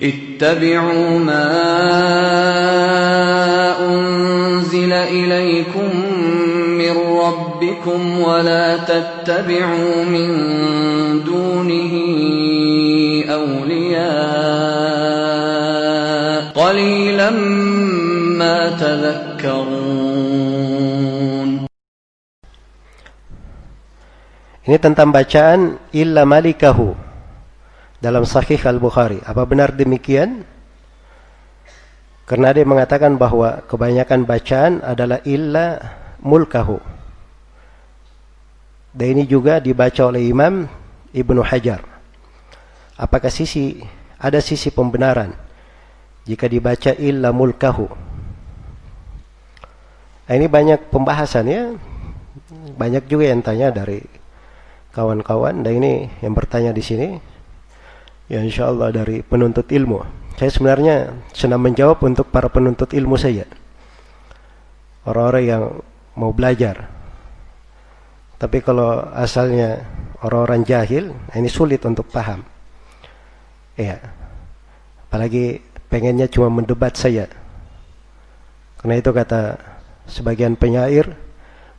اتبعوا ما أنزل إليكم من ربكم ولا تتبعوا من دونه أولياء قليلا ما تذكرون. Ini tentang bacaan illa malikahu. Dalam Sahih Al-Bukhari. Apa benar demikian? Karena dia mengatakan bahwa kebanyakan bacaan adalah illa mulkahu. Dan ini juga dibaca oleh Imam Ibnu Hajar. Apakah sisi ada sisi pembenaran jika dibaca illa mulkahu? Nah, ini banyak pembahasan ya. Banyak juga yang tanya dari kawan-kawan dan ini yang bertanya di sini ya insya Allah dari penuntut ilmu. Saya sebenarnya senang menjawab untuk para penuntut ilmu saja orang-orang yang mau belajar. Tapi kalau asalnya orang-orang jahil ini sulit untuk paham. Ya apalagi pengennya cuma mendebat saya karena itu kata sebagian penyair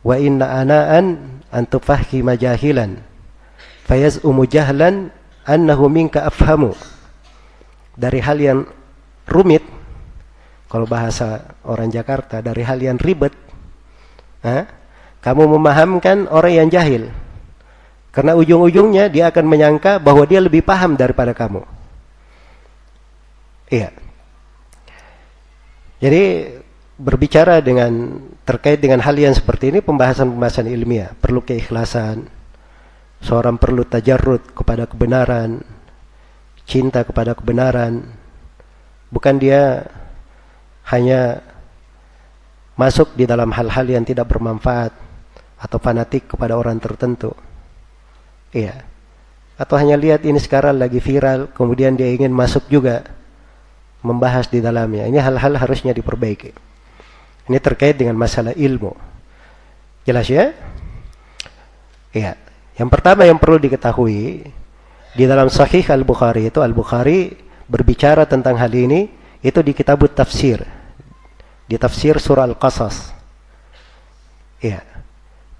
wa inna ana'an an tufahhima jahilan fayaz'umu jahlan annahu minka afhamu. Dari hal yang rumit kalau bahasa orang Jakarta dari hal yang ribet ha? kamu memahamkan orang yang jahil. Karena ujung-ujungnya dia akan menyangka bahwa dia lebih paham daripada kamu. Iya. Jadi berbicara dengan terkait dengan hal yang seperti ini pembahasan-pembahasan ilmiah perlu keikhlasan seorang perlu tajarrud kepada kebenaran cinta kepada kebenaran bukan dia hanya masuk di dalam hal-hal yang tidak bermanfaat atau fanatik kepada orang tertentu iya atau hanya lihat ini sekarang lagi viral kemudian dia ingin masuk juga membahas di dalamnya ini hal-hal harusnya diperbaiki ini terkait dengan masalah ilmu. Jelas ya? Ya. Yang pertama yang perlu diketahui di dalam Sahih Al-Bukhari itu Al-Bukhari berbicara tentang hal ini itu di kitab tafsir. Di tafsir surah Al-Qasas. Ya.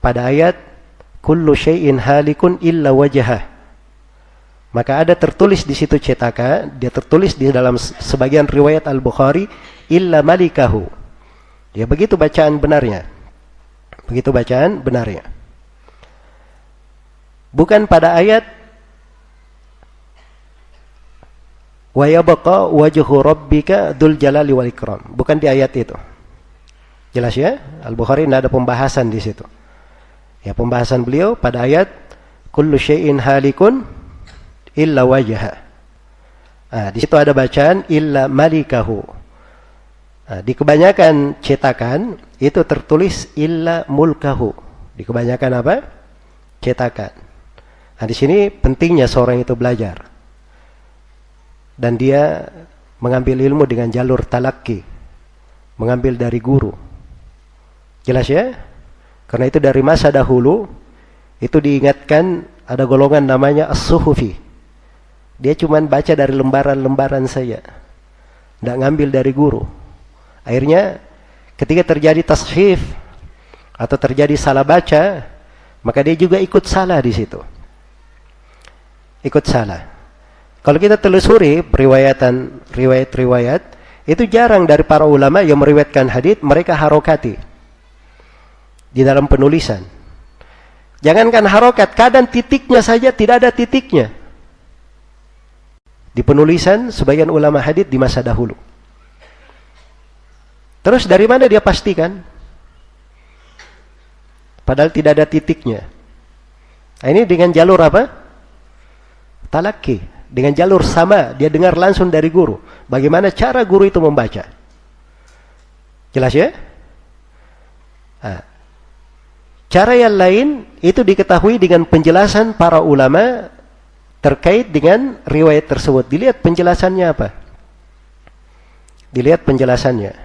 Pada ayat kullu syai'in halikun illa wajhah. Maka ada tertulis di situ cetakan, dia tertulis di dalam sebagian riwayat Al-Bukhari illa malikahu Ya begitu bacaan benarnya. Begitu bacaan benarnya. Bukan pada ayat wa yabqa wajhu rabbika dzul jalali wal ikram. Bukan di ayat itu. Jelas ya? Al-Bukhari tidak ada pembahasan di situ. Ya pembahasan beliau pada ayat kullu syai'in halikun illa wajha. Nah, di situ ada bacaan illa malikahu. Nah, di kebanyakan cetakan itu tertulis illa mulkahu. Di kebanyakan apa? Cetakan. Nah, di sini pentingnya seorang itu belajar. Dan dia mengambil ilmu dengan jalur talaki. Mengambil dari guru. Jelas ya? Karena itu dari masa dahulu itu diingatkan ada golongan namanya as-suhufi. Dia cuma baca dari lembaran-lembaran saja. Tidak ngambil dari guru. Akhirnya ketika terjadi tashif atau terjadi salah baca, maka dia juga ikut salah di situ. Ikut salah. Kalau kita telusuri periwayatan riwayat-riwayat, itu jarang dari para ulama yang meriwayatkan hadis mereka harokati di dalam penulisan. Jangankan harokat, kadang titiknya saja tidak ada titiknya. Di penulisan sebagian ulama hadis di masa dahulu. Terus dari mana dia pastikan? Padahal tidak ada titiknya. Nah, ini dengan jalur apa? Talaki. Dengan jalur sama, dia dengar langsung dari guru. Bagaimana cara guru itu membaca? Jelas ya? Nah, cara yang lain itu diketahui dengan penjelasan para ulama terkait dengan riwayat tersebut. Dilihat penjelasannya apa? Dilihat penjelasannya.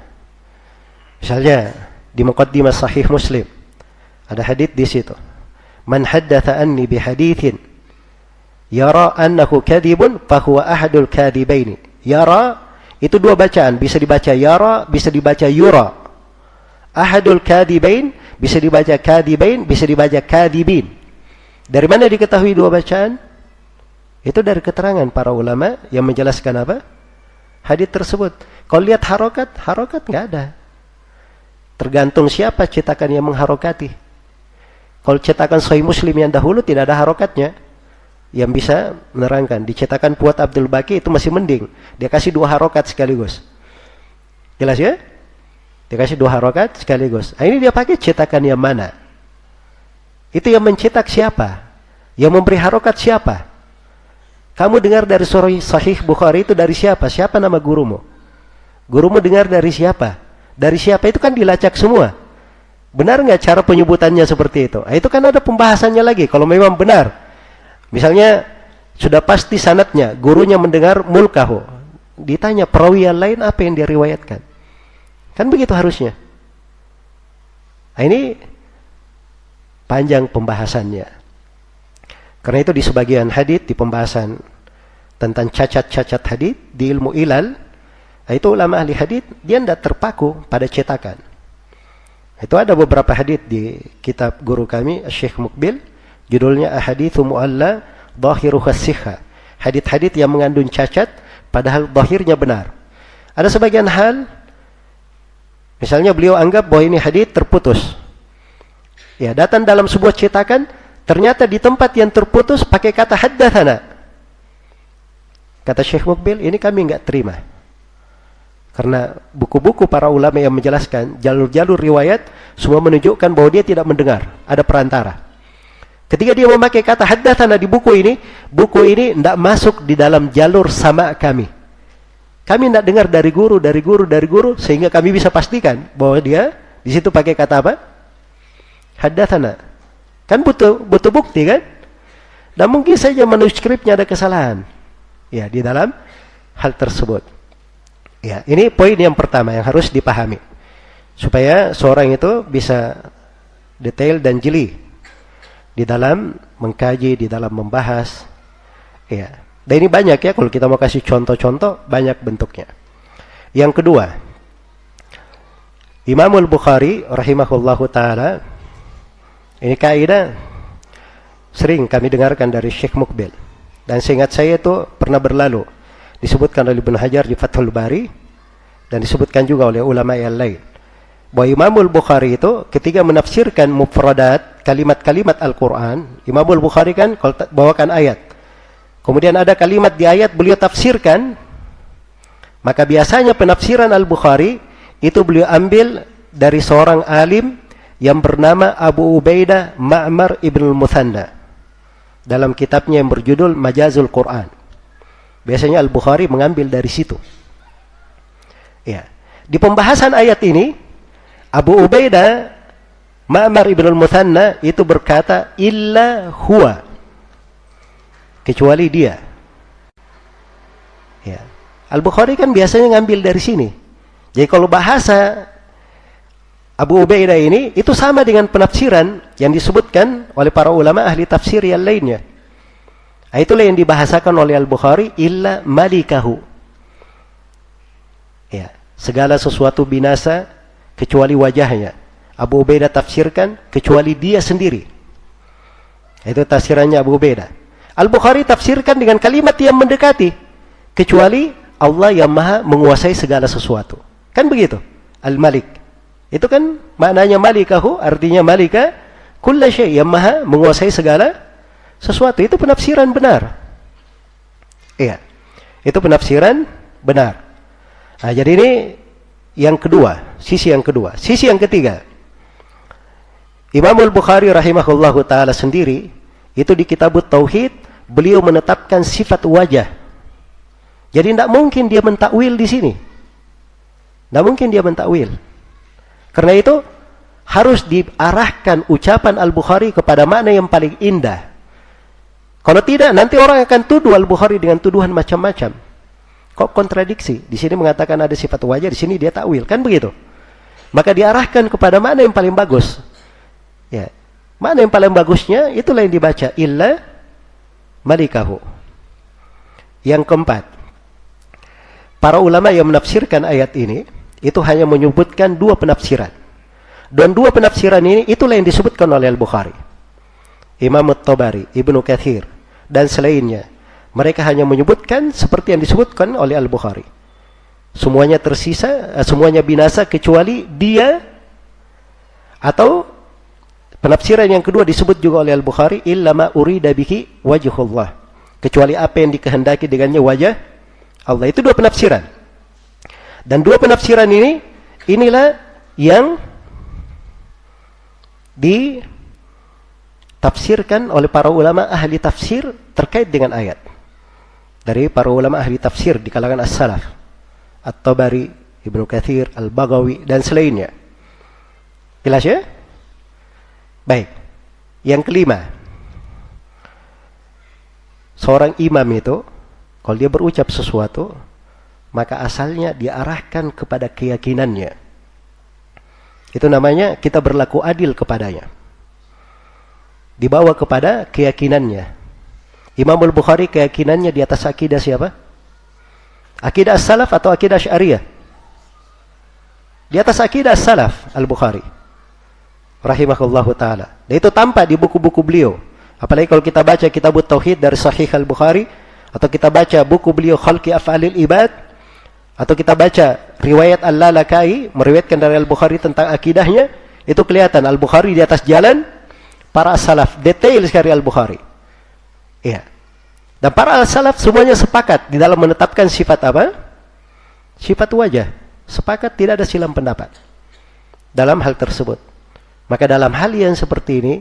Misalnya di muqaddimah sahih Muslim ada hadis di situ. Man haddatha anni bi hadithin yara annahu kadhibun fa huwa ahadul kadhibaini Yara itu dua bacaan, bisa dibaca yara, bisa dibaca yura. Ahadul kadibain bisa dibaca kadibain, bisa dibaca kadibin. Dari mana diketahui dua bacaan? Itu dari keterangan para ulama yang menjelaskan apa? Hadis tersebut. Kalau lihat harokat, harokat nggak ada. Tergantung siapa cetakan yang mengharokati. Kalau cetakan Sahih Muslim yang dahulu tidak ada harokatnya yang bisa menerangkan. Dicetakan Puat Abdul Baki itu masih mending. Dia kasih dua harokat sekaligus. Jelas ya? Dia kasih dua harokat sekaligus. Nah, ini dia pakai cetakan yang mana? Itu yang mencetak siapa? Yang memberi harokat siapa? Kamu dengar dari Sahih Bukhari itu dari siapa? Siapa nama gurumu? Gurumu dengar dari siapa? Dari siapa itu kan dilacak semua. Benar nggak cara penyebutannya seperti itu? Nah, itu kan ada pembahasannya lagi. Kalau memang benar, Misalnya sudah pasti sanatnya, gurunya mendengar mulkahu. Ditanya perawi yang lain apa yang dia riwayatkan. Kan begitu harusnya. Nah, ini panjang pembahasannya. Karena itu di sebagian hadith di pembahasan tentang cacat-cacat hadith di ilmu ilal, nah itu ulama ahli hadith dia tidak terpaku pada cetakan. Itu ada beberapa hadith di kitab guru kami Syekh Mukbil Judulnya Ahadithu Mu'alla Zahiru Khassiha. Hadith-hadith yang mengandung cacat padahal zahirnya benar. Ada sebagian hal misalnya beliau anggap bahwa ini hadith terputus. Ya, datang dalam sebuah cetakan ternyata di tempat yang terputus pakai kata haddathana. Kata Syekh Mukbil, ini kami enggak terima. Karena buku-buku para ulama yang menjelaskan jalur-jalur riwayat semua menunjukkan bahwa dia tidak mendengar, ada perantara. Ketika dia memakai kata haddatsana di buku ini, buku ini tidak masuk di dalam jalur sama kami. Kami tidak dengar dari guru, dari guru, dari guru sehingga kami bisa pastikan bahwa dia di situ pakai kata apa? Haddatsana. Kan butuh butuh bukti kan? Dan mungkin saja manuskripnya ada kesalahan. Ya, di dalam hal tersebut. Ya, ini poin yang pertama yang harus dipahami. Supaya seorang itu bisa detail dan jeli di dalam mengkaji, di dalam membahas. Ya. Dan ini banyak ya kalau kita mau kasih contoh-contoh banyak bentuknya. Yang kedua, Imamul Bukhari rahimahullahu taala ini kaidah sering kami dengarkan dari Syekh Mukbil dan seingat saya itu pernah berlalu disebutkan oleh Ibnu Hajar di Fathul Bari dan disebutkan juga oleh ulama yang lain bahwa Imamul Bukhari itu ketika menafsirkan mufradat kalimat-kalimat Al-Quran Imamul Bukhari kan bawakan ayat. Kemudian ada kalimat di ayat beliau tafsirkan maka biasanya penafsiran Al-Bukhari itu beliau ambil dari seorang alim yang bernama Abu Ubaidah Ma'mar Ibn Al-Muthanna dalam kitabnya yang berjudul Majazul Quran. Biasanya Al-Bukhari mengambil dari situ. Ya. Di pembahasan ayat ini Abu Ubaidah Ma'mar ibn al-Muthanna itu berkata illa huwa kecuali dia. Ya. Al-Bukhari kan biasanya ngambil dari sini. Jadi kalau bahasa Abu Ubaidah ini itu sama dengan penafsiran yang disebutkan oleh para ulama ahli tafsir yang lainnya. Nah, itulah yang dibahasakan oleh Al-Bukhari illa malikahu. Ya, segala sesuatu binasa kecuali wajahnya. Abu Ubaidah tafsirkan kecuali dia sendiri. Itu tafsirannya Abu Ubaidah. Al-Bukhari tafsirkan dengan kalimat yang mendekati kecuali Allah yang Maha menguasai segala sesuatu. Kan begitu? Al-Malik. Itu kan maknanya malikahu artinya malika kulla syai yang Maha menguasai segala sesuatu. Itu penafsiran benar. Iya. Itu penafsiran benar. Nah, jadi ini yang kedua, sisi yang kedua. Sisi yang ketiga. Imam Al-Bukhari rahimahullahu taala sendiri itu di kitab Tauhid beliau menetapkan sifat wajah. Jadi tidak mungkin dia mentakwil di sini. Tidak mungkin dia mentakwil. Karena itu harus diarahkan ucapan Al-Bukhari kepada makna yang paling indah. Kalau tidak, nanti orang akan tuduh Al-Bukhari dengan tuduhan macam-macam. Kok kontradiksi? Di sini mengatakan ada sifat wajah, di sini dia takwil, kan begitu? Maka diarahkan kepada mana yang paling bagus. Ya. Mana yang paling bagusnya itulah yang dibaca illa malikahu. Yang keempat. para ulama yang menafsirkan ayat ini itu hanya menyebutkan dua penafsiran. Dan dua penafsiran ini itulah yang disebutkan oleh Al-Bukhari. Imam At-Tabari, Ibnu Kathir, dan selainnya. Mereka hanya menyebutkan seperti yang disebutkan oleh Al-Bukhari. Semuanya tersisa, eh, semuanya binasa kecuali dia atau penafsiran yang kedua disebut juga oleh Al-Bukhari illa ma urida bihi wajhullah. Kecuali apa yang dikehendaki dengannya wajah Allah. Itu dua penafsiran. Dan dua penafsiran ini inilah yang ditafsirkan oleh para ulama ahli tafsir terkait dengan ayat. Dari para ulama ahli tafsir di kalangan as-salaf. At-Tabari, Ibnu Kathir, Al-Bagawi, dan selainnya. Jelas ya? Baik. Yang kelima. Seorang imam itu, kalau dia berucap sesuatu, maka asalnya diarahkan kepada keyakinannya itu namanya kita berlaku adil kepadanya. Dibawa kepada keyakinannya. Imam Al-Bukhari keyakinannya di atas akidah siapa? Akidah salaf atau akidah syariah? Di atas akidah salaf Al-Bukhari. Rahimahullahu ta'ala. Dan itu tampak di buku-buku beliau. Apalagi kalau kita baca kitab Tauhid dari Sahih Al-Bukhari. Atau kita baca buku beliau Khalqi Af'alil Ibad atau kita baca riwayat Al-Lalakai meriwayatkan dari Al-Bukhari tentang akidahnya, itu kelihatan Al-Bukhari di atas jalan para salaf, detail sekali Al-Bukhari. Iya. Dan para salaf semuanya sepakat di dalam menetapkan sifat apa? Sifat wajah. Sepakat tidak ada silam pendapat dalam hal tersebut. Maka dalam hal yang seperti ini,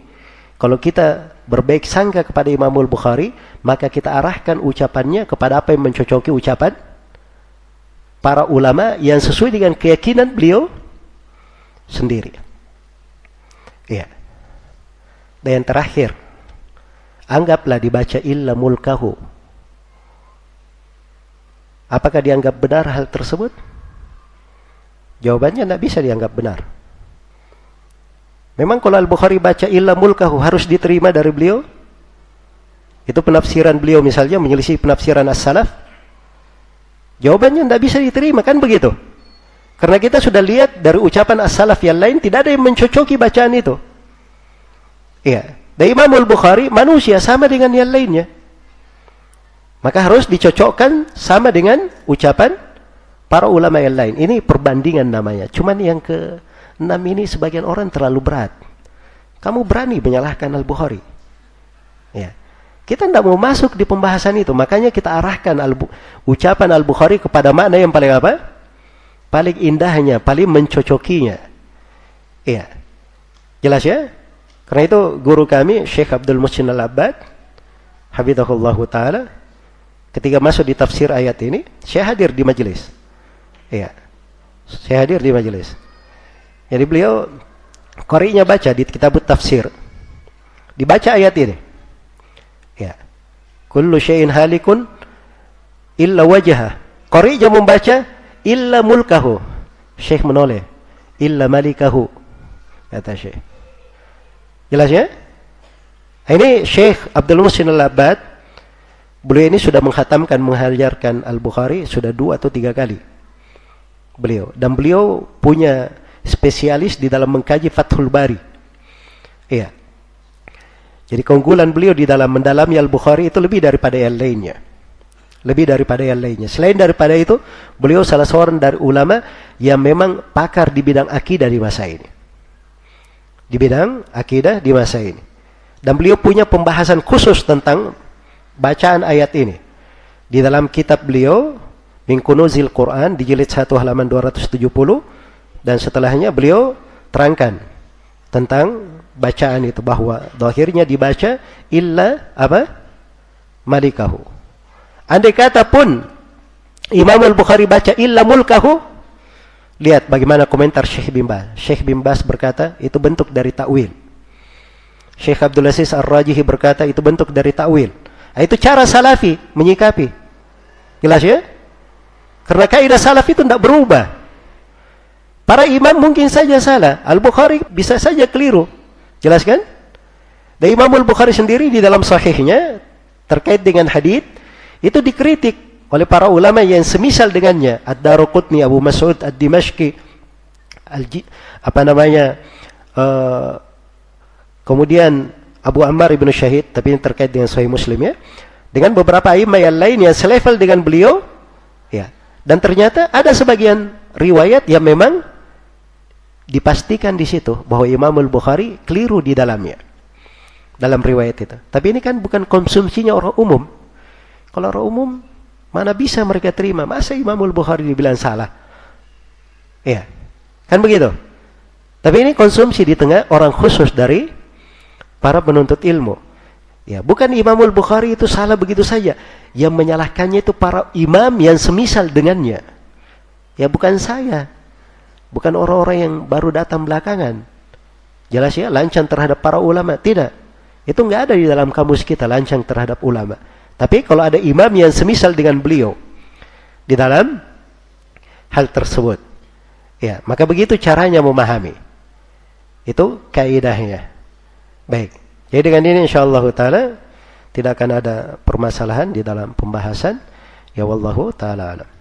kalau kita berbaik sangka kepada Imamul Bukhari, maka kita arahkan ucapannya kepada apa yang mencocoki ucapan para ulama yang sesuai dengan keyakinan beliau sendiri. Ya. Dan yang terakhir, anggaplah dibaca illa mulkahu. Apakah dianggap benar hal tersebut? Jawabannya tidak bisa dianggap benar. Memang kalau Al-Bukhari baca illa mulkahu harus diterima dari beliau? Itu penafsiran beliau misalnya menyelisih penafsiran as-salaf? Jawabannya tidak bisa diterima, kan begitu? Karena kita sudah lihat dari ucapan as-salaf yang lain, tidak ada yang mencocoki bacaan itu. Iya. Dan Imam Al-Bukhari manusia sama dengan yang lainnya. Maka harus dicocokkan sama dengan ucapan para ulama yang lain. Ini perbandingan namanya. Cuman yang ke enam ini sebagian orang terlalu berat. Kamu berani menyalahkan Al-Bukhari. Ya. Kita tidak mau masuk di pembahasan itu. Makanya kita arahkan al ucapan Al-Bukhari kepada makna yang paling apa? Paling indahnya, paling mencocokinya. Iya. Jelas ya? Karena itu guru kami, Syekh Abdul Muhsin Al-Abbad, Habibullah Ta'ala, ketika masuk di tafsir ayat ini, saya hadir di majelis. Iya. Saya hadir di majelis. Jadi beliau, korinya baca di kitab tafsir. Dibaca ayat ini. Ya. Kullu syai'in halikun illa wajah. Yang membaca illa mulkahu. Syekh menoleh. Illa malikahu. Kata Syekh. Jelas ya? Ini Syekh Abdul Musin Al-Abbad. Beliau ini sudah menghatamkan, menghajarkan Al-Bukhari sudah dua atau tiga kali. Beliau. Dan beliau punya spesialis di dalam mengkaji Fathul Bari. Iya. Jadi keunggulan beliau di dalam mendalami Al-Bukhari itu lebih daripada yang lainnya. Lebih daripada yang lainnya. Selain daripada itu, beliau salah seorang dari ulama yang memang pakar di bidang akidah di masa ini. Di bidang akidah di masa ini. Dan beliau punya pembahasan khusus tentang bacaan ayat ini. Di dalam kitab beliau, Mingkunuzil Quran, di jilid 1 halaman 270, dan setelahnya beliau terangkan tentang bacaan itu bahwa dohirnya dibaca illa apa malikahu andai kata pun Imam Al-Bukhari baca illa mulkahu lihat bagaimana komentar Syekh bin Bas Syekh bin Bas berkata itu bentuk dari takwil Syekh Abdul Aziz Ar-Rajihi berkata itu bentuk dari takwil nah, itu cara salafi menyikapi. Jelas ya? Karena kaidah salaf itu tidak berubah. Para imam mungkin saja salah. Al-Bukhari bisa saja keliru. Jelas kan? Dan Imam Al-Bukhari sendiri di dalam sahihnya terkait dengan hadis itu dikritik oleh para ulama yang semisal dengannya. Ad-Daruqutni, Abu Mas'ud, Ad-Dimashqi, apa namanya, uh, kemudian Abu Ammar ibnu Syahid, tapi ini terkait dengan Sahih Muslim ya. Dengan beberapa imam yang lain yang selevel dengan beliau, ya. Dan ternyata ada sebagian riwayat yang memang dipastikan di situ bahwa Imam Al-Bukhari keliru di dalamnya. Dalam riwayat itu. Tapi ini kan bukan konsumsinya orang umum. Kalau orang umum, mana bisa mereka terima? Masa Imam Al-Bukhari dibilang salah? Iya. Kan begitu? Tapi ini konsumsi di tengah orang khusus dari para penuntut ilmu. Ya, bukan Imamul Bukhari itu salah begitu saja. Yang menyalahkannya itu para imam yang semisal dengannya. Ya bukan saya. Bukan orang-orang yang baru datang belakangan. Jelas ya, lancang terhadap para ulama. Tidak. Itu nggak ada di dalam kamus kita, lancang terhadap ulama. Tapi kalau ada imam yang semisal dengan beliau. Di dalam hal tersebut. Ya, maka begitu caranya memahami. Itu kaidahnya. Baik. Jadi dengan ini insyaallah taala tidak akan ada permasalahan di dalam pembahasan ya wallahu taala alam.